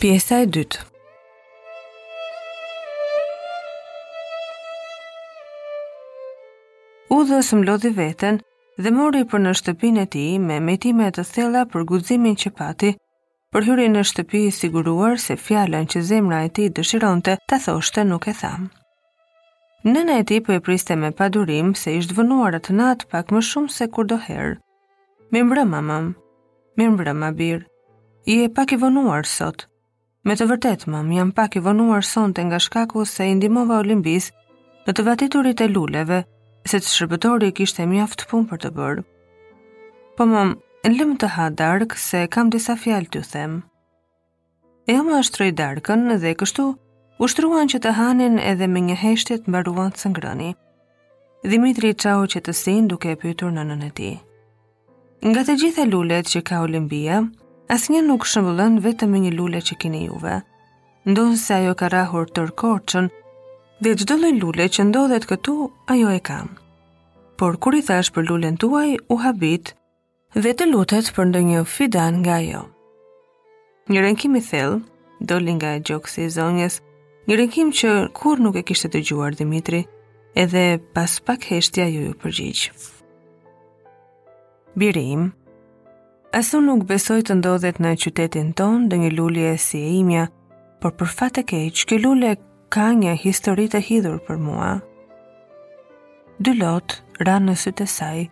Pjesa e dytë. Udhës mblodhi veten dhe mori për në shtëpinë e tij me mejtime të thella për guximin që pati. Por hyri në shtëpi i siguruar se fjalën që zemra e tij dëshironte ta thoshte nuk e tha. Nëna e tij po e priste me padurim se ishte vonuar atë natë pak më shumë se kurdoherë. Mirëmbrëma, mëmë. Mirëmbrëma, bir. Je pak i vonuar sot. Me të vërtetë, mëmë, jam pak i vonuar sonte nga shkaku se i ndihmova Olimbisë në të vatiturit e luleve, se të shërbëtori kishte mjaft punë për të bërë. Po, mëmë, lëmë të ha darkë se kam disa fjalë t'ju them. E ëma shtroi darkën dhe kështu u shtruan që të hanin edhe me një heshtje mbaruan së ngrëni. Dhimitri çau qetësinë duke e pyetur nënën e tij. Nga të gjitha lulet që ka Olimbia, asnjë nuk shëmbëllen vetëm me një lule që kini juve. Ndonëse ajo ka rrahur tërë Korçën, dhe çdo lloj lule që ndodhet këtu, ajo e ka. Por kur i thashë për lullen tuaj, u habit, dhe të lutet për ndonjë fidan nga ajo. Një rënkim i thellë doli nga gjoksi i zonjës, një rënkim që kurrë nuk e kishte dëgjuar Dhimitri, edhe pas pak heshtje ajo iu përgjigj. Biri im, as unë nuk besoj të ndodhet në qytetin tonë ndonjë lule si e imja, por për fat të keq, kjo lule ka një histori të hidhur për mua. Dy lot ranë në sytë e saj,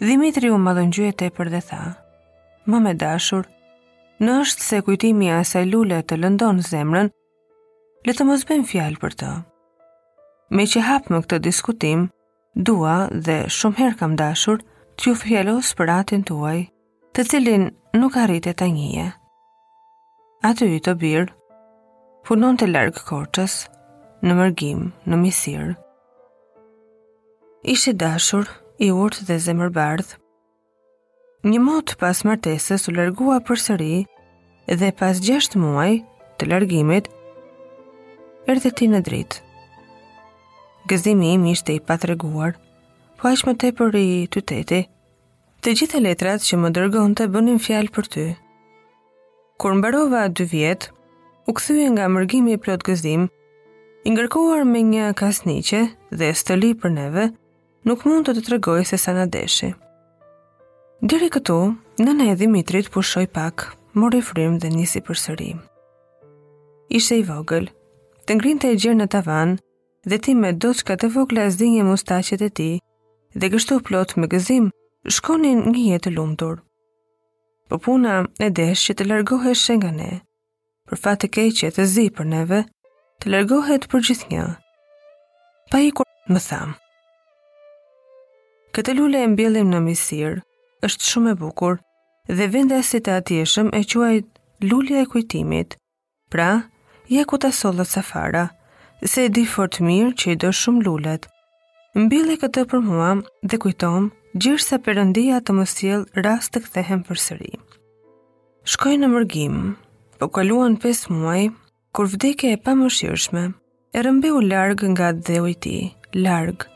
Dhimitri u mallëngjye tepër dhe tha, mëmë e dashur, në është se kujtimi i asaj lule të lëndon zemrën, le të mos bëjmë fjalë për të. Meqë hapëm këtë diskutim, dua dhe shumë herë kam dashur, t'ju fjalos për atin tuaj, të cilin nuk arrite ta njihje. Ati yt, o bir, punonte larg Korçës, në mërgim, në Misir. Ish i dashur, i urtë dhe zemërbardhë. Një mot pas martesës u largua përsëri dhe pas 6 muaj të largimit, erdhe ti në dritë. Gëzimi im ishte i patreguar, po aq më tepër i tyt eti, Të gjitha letrat që më dërgonte bënin fjalë për ty. Kur mbarove dy vjet, u kthye nga mërgimi plot gëzim, i ngarkuar me një kasniqe dhe stoli për neve, nuk mund të të tregoj se sa na deshi. Deri këtu, nëna e Dhimitrit pushoi pak, mori frymë dhe nisi përsëri. Ishe i vogël, të ngrinte e gjer në tavan dhe ti me doçkat e vogla zinje mustaqet e tij, Dhe kështu plot me gëzim, shkonin një jetë të lumtur. Po puna e desh që të largoheshe nga ne. Për fat të keq e të zi për neve, të largohet për gjithnjë. Pa ikur, më tha. Këtë lule e mbjellim në Misir, është shumë e bukur, dhe vendasit e atjeshëm e quajnë lulja e kujtimit – Pra, ja ku ta solla farën, se e di fort mirë që i do shumë lulet. Mbille këtë për mua dhe kujtomë, gjersa Perëndia të më sjellë rast të kthehem përsëri. Shkoi në mërgim, po kaluan 5 muaj, kur vdekja e pamëshirshme, E rrëmbeu larg nga dheu i tij, larg,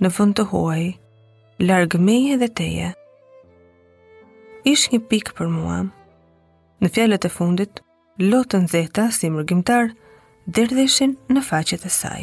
në vend të huaj, larg meje dhe teje. Ish një pikë për mua. Në fjalët e fundit, lotën zeta si mërgimtar, derdheshin në faqet e saj.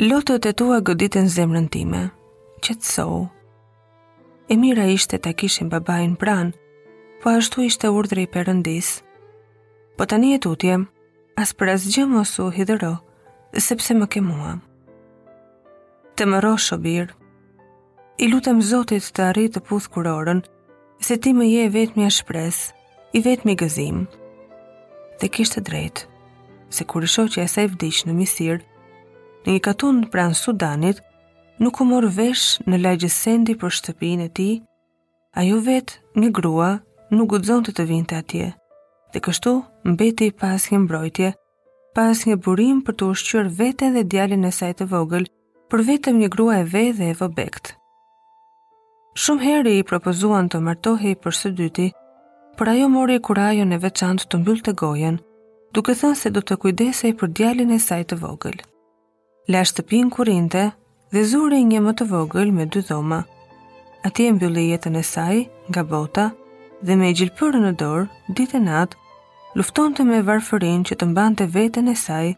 Lotët e tua goditën zemrën time. Qetësohu. E mira ishte ta kishim babanë pranë, po ashtu ishte urdhri i Perëndisë. Po tani e tutje, as për asgjë mos u hidhëro, sepse më ke mua. Të më rrosh o bir. I lutem Zotit të arrij të puth kurorën, se ti më je e vetmja shpresë I vetmi gëzim. Dhe kishte drejtë, se kur i shoqi i saj vdiq në Misir, në një katun pranë Sudanit, nuk u mor vesh në lagje sendi për shtëpinë e tij, ajo vetë një grua nuk guxonte të vinte atje. Dhe kështu mbeti pa asnjë mbrojtje, pa asnjë burim për të ushqyer veten dhe djalin e saj të vogël, por vetëm një grua e ve dhe e vobektë. Shumë herë i propozuan të martohej për së dyti, por ajo mori kurajon e veçantë të mbyllte gojën, duke thënë se do të kujdesej për djalin e saj të vogël. La shtëpinë ku rrinte dhe zuri një më të vogël me dy dhoma. Atje mbylli jetën e saj nga bota dhe me gjilpërë në dorë, ditë e natë, luftonte me varfërinë që të mbante veten e saj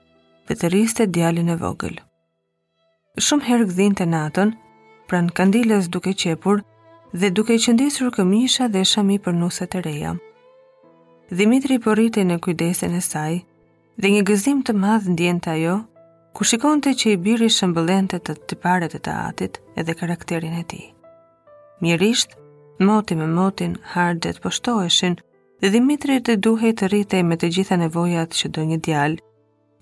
dhe të rriste djalin e vogël. Shumë herë gdhinte natën, pranë kandilës duke qepur dhe duke qëndisur këmisha dhe shami për nuset e reja. Dhimitri po rritej në kujdesin e saj dhe një gëzim të madh ndiente ajo, kur shikonte që i biri shëmbëllente te tiparet e të atit edhe karakterin e tij. Mjerisht, moti me motin, harxhet po shtoheshin, dhe Dhimitri duhej të rritej me të gjitha nevojat që do një djalë,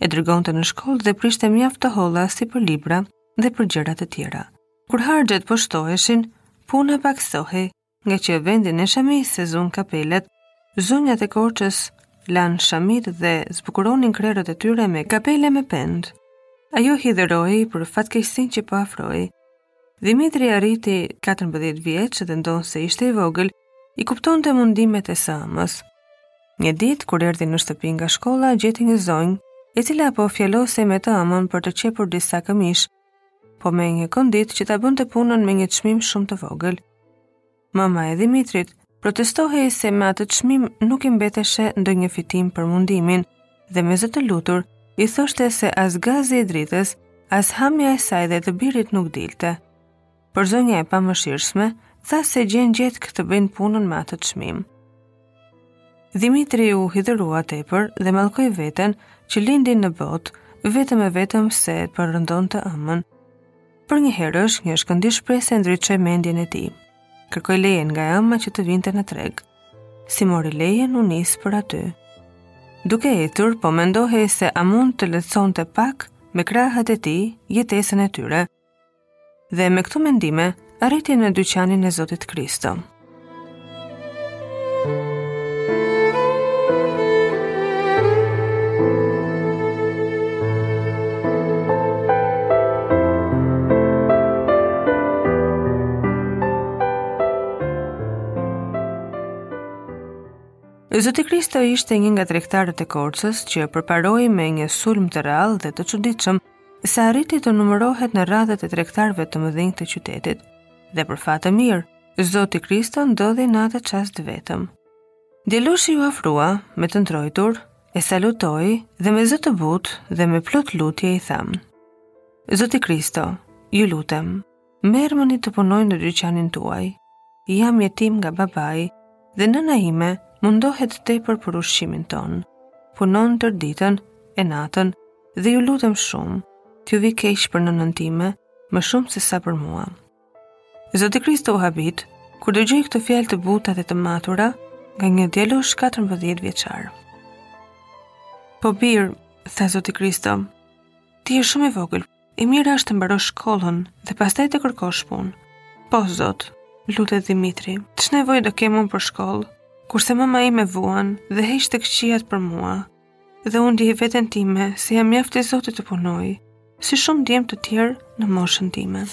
E dërgonte në shkollë dhe prishte mjaft të holla si për libra dhe për gjëra të tjera. Kur harxhet po shtoheshin, puna paksohej, nga që vendin e shamisë e zunë kapelet, zonjat e Korçës lanë shamitë dhe zbukuronin krerët e tyre me kapele me pendë. Ajo u hidhërua për fatkeqësinë që po afroi, Dhimitri arriti 14 vjeç dhe ndonëse ishte i vogël, i kuptonte mundimet e së ëmës. Një ditë kur erdhi në shtëpi nga shkolla, gjeti një zonjë, e cila po fjalosej me të ëmën për të qepur disa këmishë, po me një konditë që ta bënte punën me një çmim shumë të vogël. Mama e Dhimitrit protestonte se me atë çmim nuk i mbeteshe ndonjë fitim për mundimin dhe me zë të lutur i thoshte se as gazi i dritës, as hamja e saj dhe të birit nuk dilte. Por zonja e pamëshirshme tha se gjen gjetkë ta bëjnë punën me atë çmim. Dhimitri u hidhërua tepër dhe mallkoi veten që lindi në botë vetëm e vetëm se po rëndon të ëmën. Përnjëherësh, një shkëndijë shprese ndriçoi mendjen e tij. Kërkoi lejen nga e ëma që të vinte në treg. Si mori lejen, u nis për aty. Duke ecur, po mendohej se a mund të lehtësonte pak me krahët e tij jetesën e tyre. Dhe me këto mendime, arriti në dyqanin e Zotit Kristo. Zoti Kristo ishte një nga tregtarët e Korçës që përparoi me një sulm të rrallë dhe të çuditshëm sa arriti të numërohet në radhët e tregtarëve të mëdhenj të qytetit. Dhe për fat të mirë, Zoti Kristo ndodhi në atë çast vetëm. Djaloshi iu afrua me të ndrojtur, e salutoi dhe me zë të butë dhe me plot lutje i tha: Zoti Kristo, ju lutem, merrmëni të punoj në dyqanin tuaj. Jam jetim nga babai dhe nëna ime mundohet tepër për ushqimin tonë. Punon tërë ditën e natën dhe ju lutem shumë, t'ju vijë keq për nënën time, më shumë se sa për mua. Zoti Kristo u habit, kur dëgjoi këto fjalë të buta dhe të matura, nga një djalosh 14 vjeçar. Po bir, tha Zoti Kristo, ti je shumë i vogël, e mira është të mbarosh shkollën dhe pastaj të kërkosh punë. Po, Zot, lutet Dhimitri, ç'nevojë do kem unë për shkollë, kurse mëma ime vuan dhe heq të këqijat për mua, Dhe unë ndiej veten time se jam mjaft i zoti të punoj, si shumë djem të tjerë në moshën time.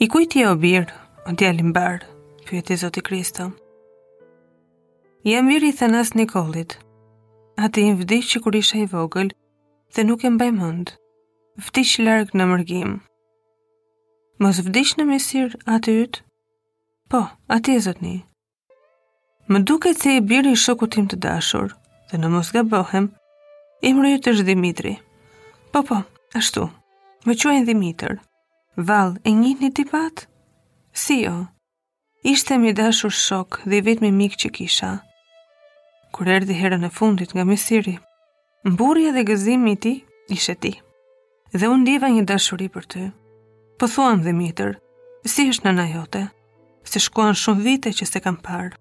I kujt je o bir, o djalë i mbarë? pyeti zoti Kristo. Jam biri i Thanas Nikollit. Ati im vdiq që kur isha i vogël dhe nuk e mbaj mend. Vdiq larg në mërgim. Mos vdiq në Misir ati yt? Po, atje zotni. Më duket se je i biri i shokut tim të dashur, dhe në mos gabohem, emri yt është Dhimitri. Po po, ashtu. Më quajnë Dhimitër. Vallë, e njihni tim at? Si jo? Ishte më i dashur shok dhe i vetmi mik që kisha. Kur erdhi herën e fundit nga Misiri, Mburrja dhe gëzimi i tij ishe ti. Dhe unë ndjeva një dashuri për ty. Po thuamë Dhimitër, si është nëna jote? Se shkuan shumë vite që s'e kam parë.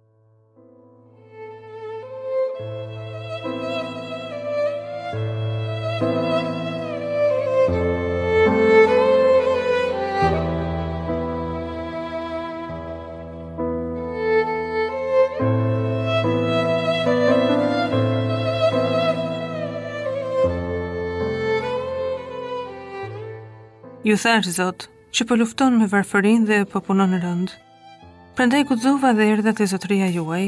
Ju thashë zot, që po lufton me varfërinë dhe po punon rëndë. Prandaj guxova dhe erdha te zotëria juaj,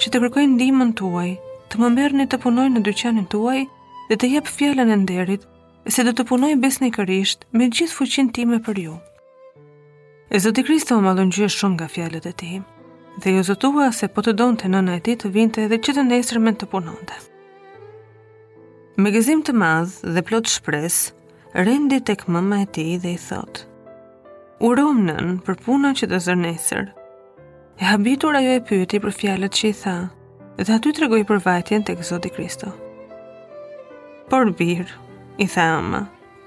që të kërkoj ndihmën tuaj, të më merrni të punoj në dyqanin tuaj dhe të jap fjalën e nderit, se do të punoj besnikërisht me gjithë fuqinë time për ju. E zoti Kristo u mallëngjye shumë nga fjalët e tij, dhe iu zotua se po të donte nëna e tij të vinte edhe që të nesërmen të punonte. Me gëzim të madh dhe plot shpresë, rendi tek mëma e tij dhe i thotë, Uromë nënë për punën që do zë nesër. E habitur ajo e pyeti për fjalët që i tha, dhe ai i tregoi për vajtjen tek zoti Kristo. Por bir, i tha e ëma,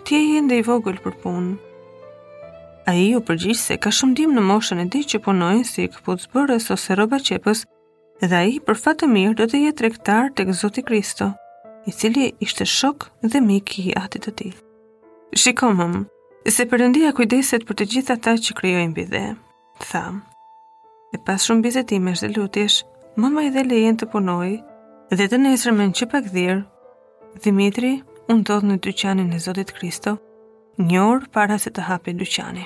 Ti je ende i vogël për punë. Ai iu përgjigj se ka shumë djem në moshën e tij që punojnë si këpucëbërës ose rrobaqepës, dhe ai për fat të mirë do të jetë tregtar tek zoti Kristo, i cili ishte shok dhe mik i atit të tij. Shiko mëmë, se Perëndia kujdeset për të gjithë ata që krijoi mbi dhe. Tha. E pas shumë bisedimesh dhe lutjesh, mëma i dha lejen të punojë dhe të nesërmen që pa gdhirë, Dhimitri u ndodh në dyqanin e zotit Kristo, një orë para se të hapej dyqani.